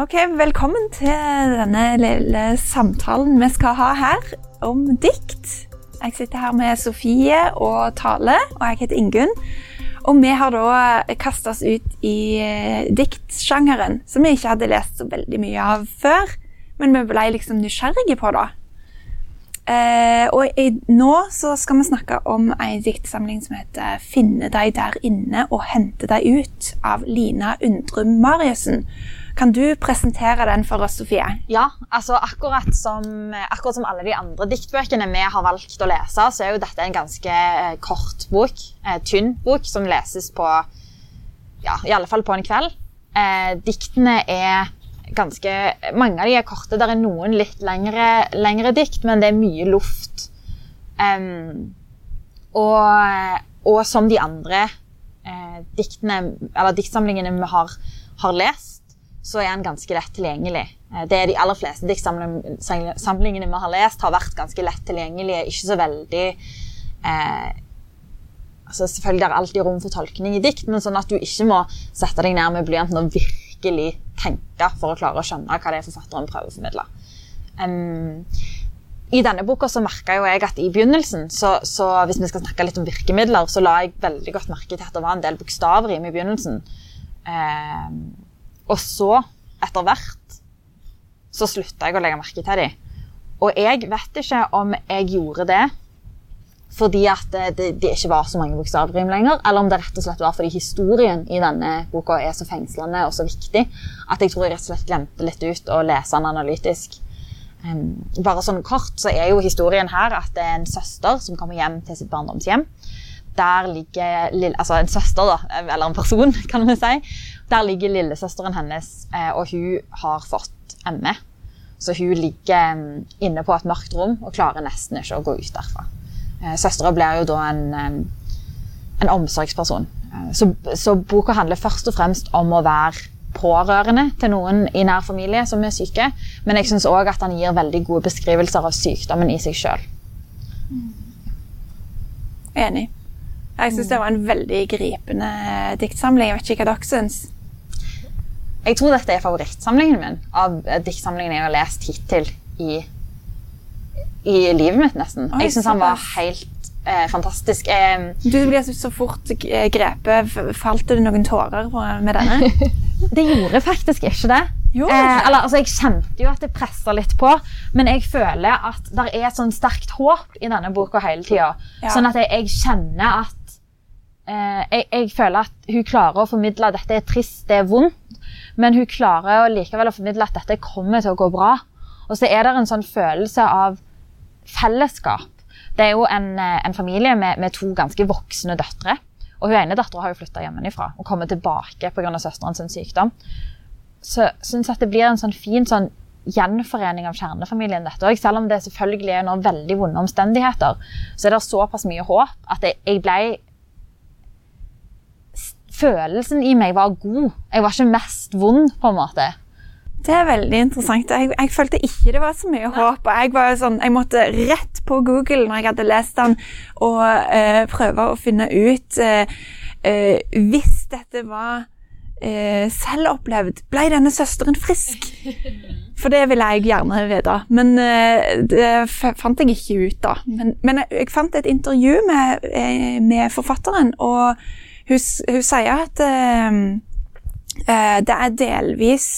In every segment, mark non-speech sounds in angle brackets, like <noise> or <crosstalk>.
Ok, Velkommen til denne lille samtalen vi skal ha her om dikt. Jeg sitter her med Sofie og Tale, og jeg heter Ingunn. Og vi har da kasta oss ut i eh, diktsjangeren, som vi ikke hadde lest så veldig mye av før. Men vi ble liksom nysgjerrige på det. Eh, og i, nå så skal vi snakke om en diktsamling som heter 'Finne deg der inne og hente deg ut' av Lina Undrum Mariussen. Kan du presentere den for oss, Sofie? Ja, altså akkurat som, akkurat som alle de andre diktbøkene vi har valgt å lese, så er jo dette en ganske eh, kort bok. Eh, tynn bok som leses på ja, i alle fall på en kveld. Eh, diktene er ganske Mange av de er korte. Det er noen litt lengre, lengre dikt, men det er mye luft. Um, og, og, som de andre eh, diktene, eller diktsamlingene vi har, har lest, så er den ganske lett tilgjengelig. Eh, det er De aller fleste diktsamlingene vi har lest, har vært ganske lett tilgjengelige. Ikke så veldig eh, altså Selvfølgelig er det alltid rom for tolkning i dikt, men sånn at du ikke må sette deg ned med blyanten og virkelig tenke for å klare å skjønne hva det er forfatteren prøver å formidle. Um, I denne boka så merka jeg at i begynnelsen, så, så, hvis vi skal snakke litt om virkemidler, så la jeg veldig godt merke til at det var en del bokstaver i i begynnelsen. Um, og så, etter hvert, så slutta jeg å legge merke til dem. Og jeg vet ikke om jeg gjorde det fordi at det, det, det ikke var så mange bokstavrim lenger, eller om det rett og slett var fordi historien i denne boka er så fengslende og så viktig at jeg tror jeg rett og slett glemte litt ut å lese den analytisk. Um, bare sånn kort så er jo historien her at det er en søster som kommer hjem til sitt barndomshjem. Der ligger altså en søster, da, eller en person, <laughs> kan vi si. Der ligger lillesøsteren hennes, eh, og hun har fått ME. Så hun ligger inne på et mørkt rom og klarer nesten ikke å gå ut derfra. Eh, søstera blir jo da en, en omsorgsperson. Eh, så, så, boka handler først og fremst om å være pårørende til noen i nær familie som er syke. Men jeg syns òg at han gir veldig gode beskrivelser av sykdommen i seg sjøl. Enig. Jeg syns det var en veldig gripende diktsamling. Jeg vet ikke hva dere syns? Jeg tror dette er favorittsamlingen min av diktsamlingene jeg har lest hittil i, i livet mitt, nesten. Oi, jeg syns han var helt eh, fantastisk. Eh, du ble så fort grepet. Falt det noen tårer med denne? <laughs> det gjorde faktisk ikke det. Eh, eller, altså, jeg kjente jo at det pressa litt på, men jeg føler at det er et sånn sterkt håp i denne boka hele tida. Ja. Sånn at jeg, jeg kjenner at eh, jeg, jeg, føler at hun klarer å formidle at dette er trist, det er vondt, men hun klarer likevel å formidle at dette kommer til å gå bra. Og så er det en sånn følelse av fellesskap. Det er jo en, eh, en familie med, med, to ganske voksne døtre. Og hun ene dattera har jo flytta hjemmefra og kommer tilbake pga. søsterens sykdom. Så jeg syns at det blir en sånn fin sånn gjenforening av kjernefamilien. dette også. Selv om det selvfølgelig er noen veldig vonde omstendigheter, så er det såpass mye håp at jeg ble følelsen i meg var god. Jeg var ikke mest vond, på en måte. Det er veldig interessant. Jeg, jeg følte ikke det var så mye håp. Jeg, sånn, jeg måtte rett på Google når jeg hadde lest den, og uh, prøve å finne ut uh, uh, Hvis dette var selvopplevd, ble denne søsteren frisk? <laughs> For det ville jeg gjerne vite. Men det fant jeg ikke ut, da. Men, men jeg, jeg, fant et intervju med, med forfatteren. og hun, hun sier at det er delvis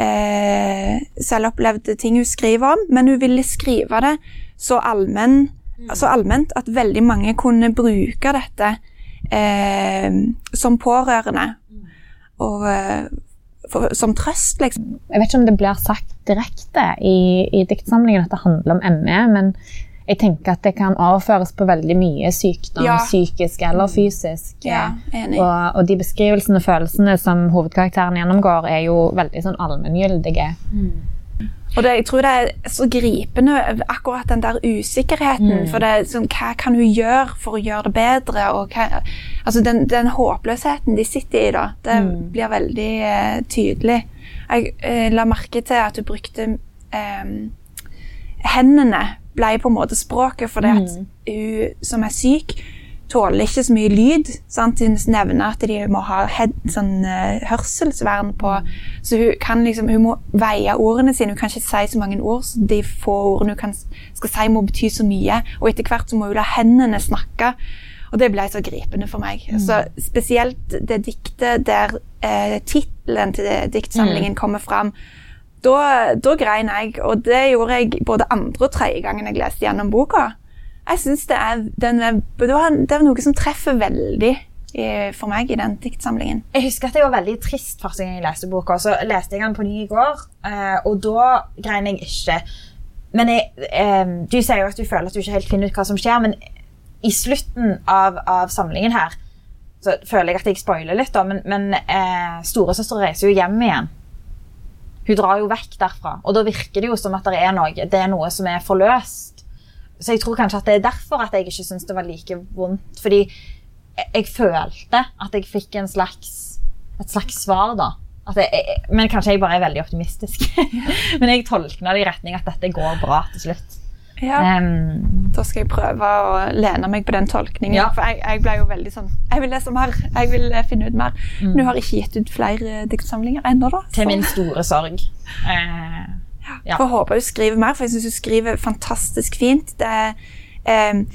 uh, selvopplevde ting hun skriver om, men hun ville skrive det så, allmenn, mm. så allment at veldig mange kunne bruke dette eh, som pårørende. Mm. Og for, som trøst, liksom. Jeg vet ikke om det blir sagt direkte i, i diktsamlingen at det handler om ME, men jeg tenker at det kan overføres på veldig mye sykdom, ja. psykisk eller fysisk. Ja, og, og, de beskrivelsene og følelsene som hovedkarakteren gjennomgår, er jo veldig sånn allmenngyldige. Mm. Og det, jeg tror det er så gripende, akkurat den der usikkerheten. Mm. For det, sånn, hva kan hun gjøre for å gjøre det bedre? Og hva, altså den, den, håpløsheten de sitter i, da, det mm. blir veldig eh, tydelig. Jeg eh, la merke til at hun brukte eh, hendene ble på en måte språket, fordi at mm. hun som er syk, tåler ikke så mye lyd. Sant? Hun nevner at de må ha head, sånn, uh, hørselsvern på. Så hun, kan liksom, hun må veie ordene sine. Hun kan ikke si så mange ord, så de få ordene hun kan, skal si, må bety så mye. Og etter hvert så må hun la hendene snakke. Og det ble så gripende for meg. Mm. Så spesielt det diktet der eh, tittelen til diktsamlingen mm. kommer fram. Da, da grein jeg, og det gjorde jeg både andre og tredje gangen jeg leste gjennom boka. Jeg synes det er, det er noe som treffer veldig i, for meg i den diktsamlingen. Jeg husker at jeg var veldig trist første gang jeg leste boka. Så leste jeg den på ny i går, eh, og da grein jeg ikke. Men jeg, eh, Du sier jo at du føler at du ikke helt finner ut hva som skjer, men i slutten av, av samlingen her så føler jeg at jeg spoiler litt, da, men, men eh, storesøster reiser jo hjem igjen. Hun drar jo vekk derfra, og da virker det jo som at det er noe, det er noe som er forløst. Så jeg tror kanskje at det er derfor at jeg ikke syns det var like vondt. Fordi jeg, følte at jeg fikk slags, et slags svar, da. Jeg, men kanskje jeg bare er veldig optimistisk. <laughs> men jeg tolkna det i retning at dette går bra til slutt. Ja. Um, da skal jeg prøve å lene meg på den tolkningen. Ja. For jeg, jeg, ble jo veldig sånn Jeg vil lese mer. Jeg vil eh, finne ut mer. Mm. Du har ikke gitt ut flere diktsamlinger ennå, da? Til min store sorg. Uh, ja. Får håpe hun skriver mer, for jeg syns hun skriver fantastisk fint. Det, um,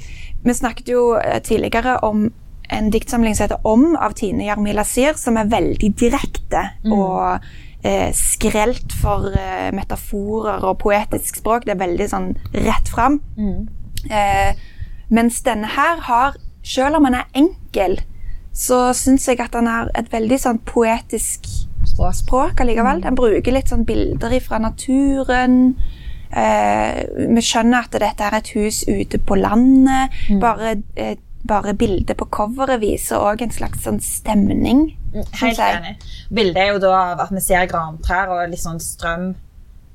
vi snakket jo eh, tidligere om en diktsamling som heter 'Om' av Tine Jarmila Sier, som er veldig direkte. Mm. og eh, skrelt for eh, metaforer og poetisk språk. Det er veldig sånn rett fram. Mm. Eh, mens denne her har, selv om han er enkel, så syns jeg at han har et veldig sånn poetisk språk, språk allikevel. Mm. Han bruker litt sånn bilder fra naturen. Eh, vi skjønner at dette er et hus ute på landet. Mm. Bare eh, bare bildet på coveret viser òg en slags sånn stemning. Mm, helt enig. Bildet er jo da av at vi ser grantrær og litt sånn strøm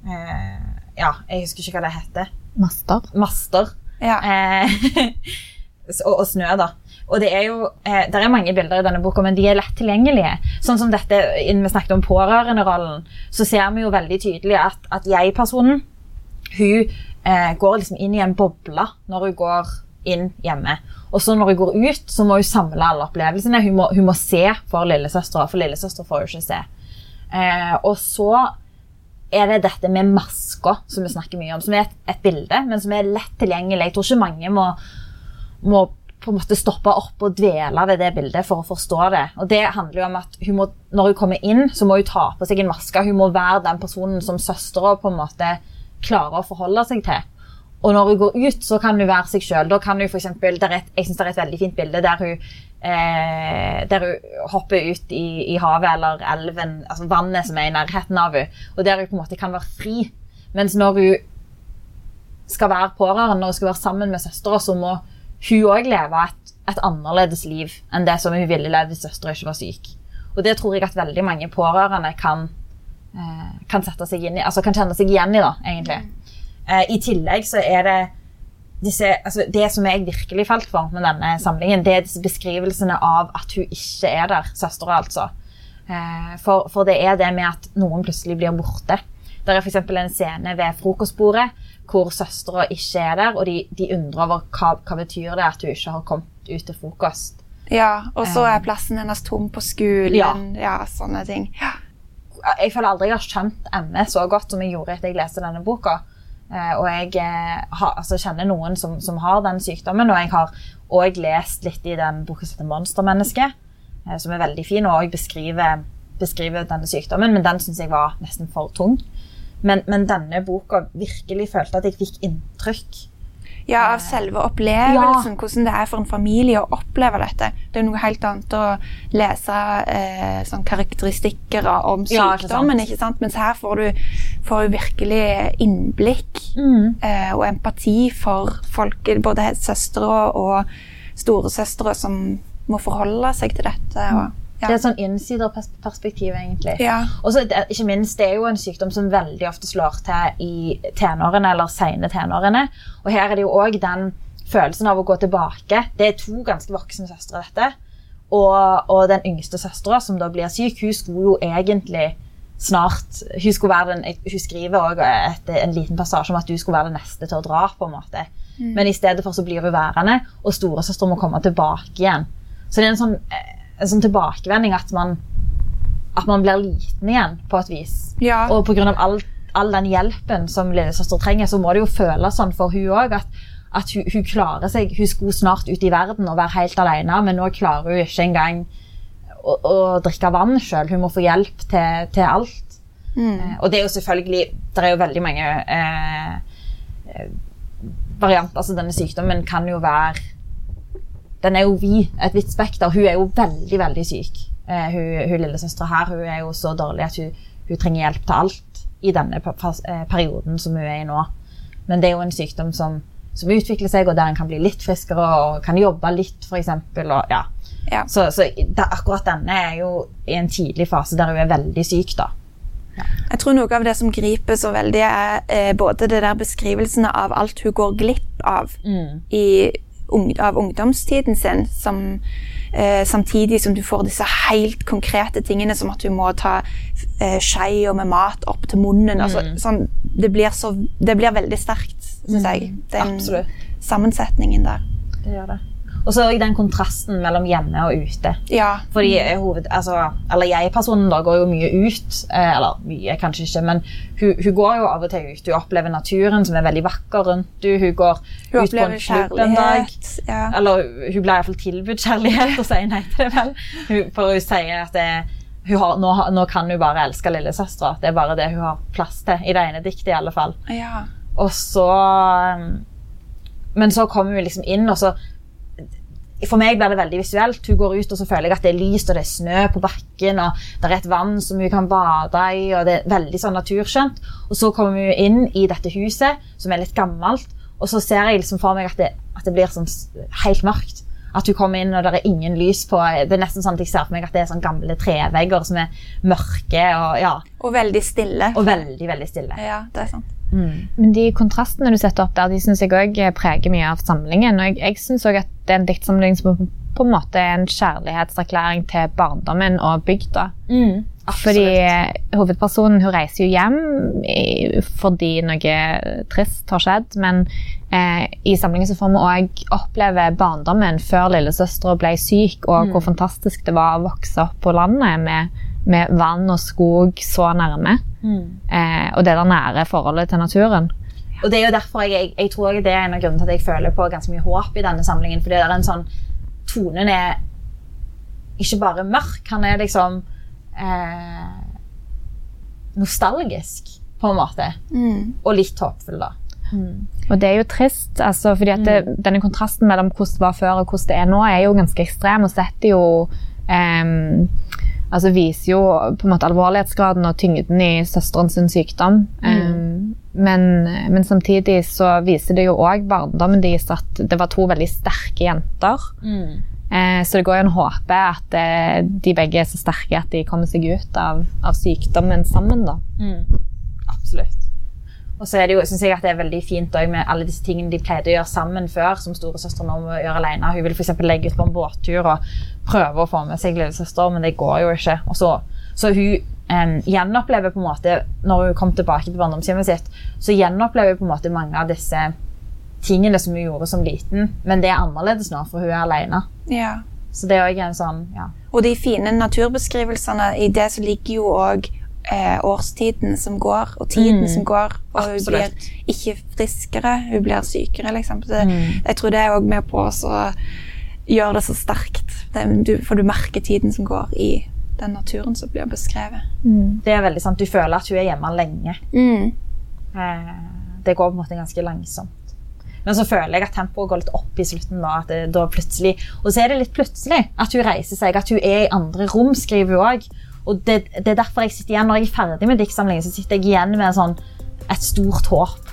eh, Ja, jeg husker ikke hva det heter. Master. Master. Ja. Eh, <laughs> og, og, snø, da. Og det er jo eh, der er mange bilder i denne boka, men de er lett tilgjengelige. Sånn som dette, Innen vi snakket om pårørenderollen, så ser vi jo veldig tydelig at, at jeg-personen hun eh, går liksom inn i en boble når hun går inn hjemme. Og så når hun går ut, så må hun samle alle opplevelsene. Hun må, hun må se for lillesøstera, for lillesøster får jo ikke se. Eh, og så er det dette med masker som vi snakker mye om, som er et, et, bilde, men som er lett tilgjengelig. Jeg tror ikke mange må, må på en måte stoppe opp og dvele ved det bildet for å forstå det. Og det handler jo om at hun må, Når hun kommer inn, så må hun ta på seg en maske. Hun må være den personen som søstera klarer å forholde seg til. Og når hun går ut, så kan hun være seg sjøl. Jeg syns det er et veldig fint bilde der hun, eh, der hun hopper ut i, i, havet eller elven, altså vannet som er i nærheten av henne, og der hun på en måte kan være fri. Mens når hun skal være pårørende, hun skal være sammen med søstera, så må hun òg leve et, et, annerledes liv enn det som hun ville levd hvis søstera ikke var syk. Og det tror jeg at veldig mange pårørende kan, eh, kan, seg inn i, altså kan kjenne seg igjen i, da, egentlig. Eh, I tillegg så er det disse, altså det som jeg virkelig falt for med denne samlingen, det er disse beskrivelsene av at hun ikke er der, søstera altså. Eh, for, for, det er det med at noen plutselig blir borte. Det er f.eks. en scene ved frokostbordet hvor søstera ikke er der, og de, de undrer over hva, hva betyr det at hun ikke har kommet ut til frokost. Ja, og så er eh. plassen hennes tom på skolen. Ja, ja sånne ting. Ja. Jeg føler aldri jeg har skjønt ME så godt som jeg gjorde etter jeg leste denne boka. Eh, og jeg eh, har, altså, kjenner noen som, som, har den sykdommen, og jeg har òg lest litt i den boka som heter 'Monstermenneske', eh, som er veldig fin, og òg beskriver, beskriver, denne sykdommen, men den syns jeg var nesten for tung. Men, men, denne boka virkelig følte at jeg fikk inntrykk ja, av selve opplevelsen. Ja. Hvordan det er for en familie å oppleve dette. Det er noe helt annet å lese eh, sånn karakteristikker om sykdommen, ja, ikke sant? mens her får du, får hun virkelig innblikk mm. eh, og empati for folk, både søstre og storesøstre, som må forholde seg til dette. og ja. Det er et sånn innsiderperspektiv, egentlig. Ja. Og ikke minst, Det er jo en sykdom som veldig ofte slår til i tenårene eller sene tenårene. Og her er det jo òg den følelsen av å gå tilbake. Det er to ganske voksne søstre, dette. Og, og den yngste søstera, som da blir syk, hun skulle jo egentlig snart Hun, skulle være den, hun skriver òg en liten passasje om at du skulle være den neste til å dra. på en måte. Men i stedet for så blir hun værende, og storesøster må komme tilbake igjen. Så det er en sånn, eh, en sånn tilbakevending at man, at man blir liten igjen, på et vis. Ja. Og pga. All, all den hjelpen som lillesøster trenger, så må det jo føles sånn for hun òg at, at hun, hun klarer seg. Hun skulle snart ut i verden og være helt alene, men nå klarer hun ikke engang å, å drikke vann sjøl. Hun må få hjelp til, til alt. Eh, og det er jo selvfølgelig Det er jo veldig mange eh, eh, varianter. Altså denne sykdommen kan jo være Den er jo vid, et vidt spekter. Hun er jo veldig, veldig syk. Eh, hun, hun lillesøstera her hun er jo så dårlig at hun, hun trenger hjelp til alt i denne eh, perioden som hun er i nå. Men det er jo en sykdom som, som utvikler seg, og der en kan bli litt friskere og kan jobbe litt, f.eks. Ja. Ja. Så, så da, akkurat denne er jo i en tidlig fase der hun er veldig syk. da. Jeg tror noe av det som griper så veldig, er eh, både det der beskrivelsene av alt hun går glipp av i, ung, av ungdomstiden sin, som, eh, samtidig som du får disse helt konkrete tingene, som at du må ta eh, skei og med mat opp til munnen. Altså, sånn, det, blir så, det blir veldig sterkt, syns jeg, den absolutt. sammensetningen der. Det gjør det. Og så den kontrasten mellom hjemme og ute. Ja. Fordi eh, hoved, altså, eller Jeg-personen da går jo mye ut. Eh, eller mye, kanskje ikke, men hun, hun går jo av og til ut. Hun opplever naturen, som er veldig vakker rundt henne. Hun går Hun ut på en klubb en dag. Ja. Eller hun blir iallfall tilbudt kjærlighet og sier nei til det. vel. Hun, for hun sier at det, hun har, nå, nå kan hun bare elske lillesøstera. Det er bare det hun har plass til. I det ene diktet, i alle fall. Ja. Og så um, Men så kommer vi liksom inn, og så For meg blir det veldig visuelt. Hun går ut, og så føler jeg at det er lyst, og det er snø på bakken, og det er et vann som hun kan bade i, og det er veldig sånn naturskjønt. Og så kommer vi inn i dette huset, som er litt gammelt, og så ser jeg liksom for meg at det, at det blir sånn helt mørkt. At hun kommer inn, og det er ingen lys på. Det er nesten sånn at jeg ser for meg at det er sånn gamle trevegger som er mørke og, ja, Og veldig stille. og veldig, veldig stille. Ja, det er sant. Men de kontrastene du setter opp der, de synes jeg også preger mye av samlingen. Og jeg, jeg synes også at det er en diktsamling som på, en måte er en kjærlighetserklæring til barndommen og bygda. Mm, Fordi eh, hovedpersonen hun reiser jo hjem fordi noe trist har skjedd, men eh, i samlingen så får vi òg oppleve barndommen før lillesøstera ble syk, og hvor fantastisk det var å vokse opp på landet med, med vann og skog så nærme. Eh, og det der nære forholdet til naturen. Og det er jo derfor jeg, jeg, jeg tror det er en av grunnene til at jeg føler på ganske mye håp i denne samlingen. Fordi det er en sånn Tonen er ikke bare mørk, han er liksom eh, nostalgisk, på en måte. Mm. Og litt håpfull, da. Og det er jo trist, altså, fordi at det, denne kontrasten mellom hvordan det var før og hvordan det er nå, er jo ganske ekstrem og setter jo ehm, altså viser jo på en måte alvorlighetsgraden og tyngden i søsteren sin sykdom. Ehm, men, men samtidig så viser det jo òg barndommen deres at det var to veldig sterke jenter. Eh, så det går jo en håpe at uh, de begge er så sterke at de kommer seg ut av, av sykdommen sammen. da. Absolutt. Og så er det jo, synes jeg at det er veldig fint med alle disse tingene de pleide å gjøre sammen før, som storesøster nå må gjøre alene. Hun vil eksempel legge ut på en båttur og prøve å få med seg lillesøster, men det går jo ikke. Og så, så hun em, gjenopplever på en måte, når hun kom tilbake til barndomshjemmet sitt, så gjenopplever hun på en måte mange av disse tingene som hun gjorde som liten, men det er annerledes nå, for hun er alene. Ja. Så det er òg en sånn, ja. Og de fine naturbeskrivelsene, i det så ligger jo òg eh, årstiden som går, og tiden som går. Og hun blir ikke friskere, hun blir sykere, liksom. Så Jeg tror det er òg med på å gjøre det så sterkt. Det, du, for du merker tiden som går i den naturen som blir beskrevet. Det er veldig sant. Du føler at hun er hjemme lenge. Mm. Eh, det går på en måte ganske langsomt. Men så føler jeg at tempoet går litt opp i slutten. da, at det, da plutselig, Og så er det litt plutselig at hun reiser seg, at hun er i andre rom, skriver hun òg. Og det, det er derfor jeg sitter igjen, når jeg er ferdig med diktsamlingen, så sitter jeg igjen med sånn, et stort håp.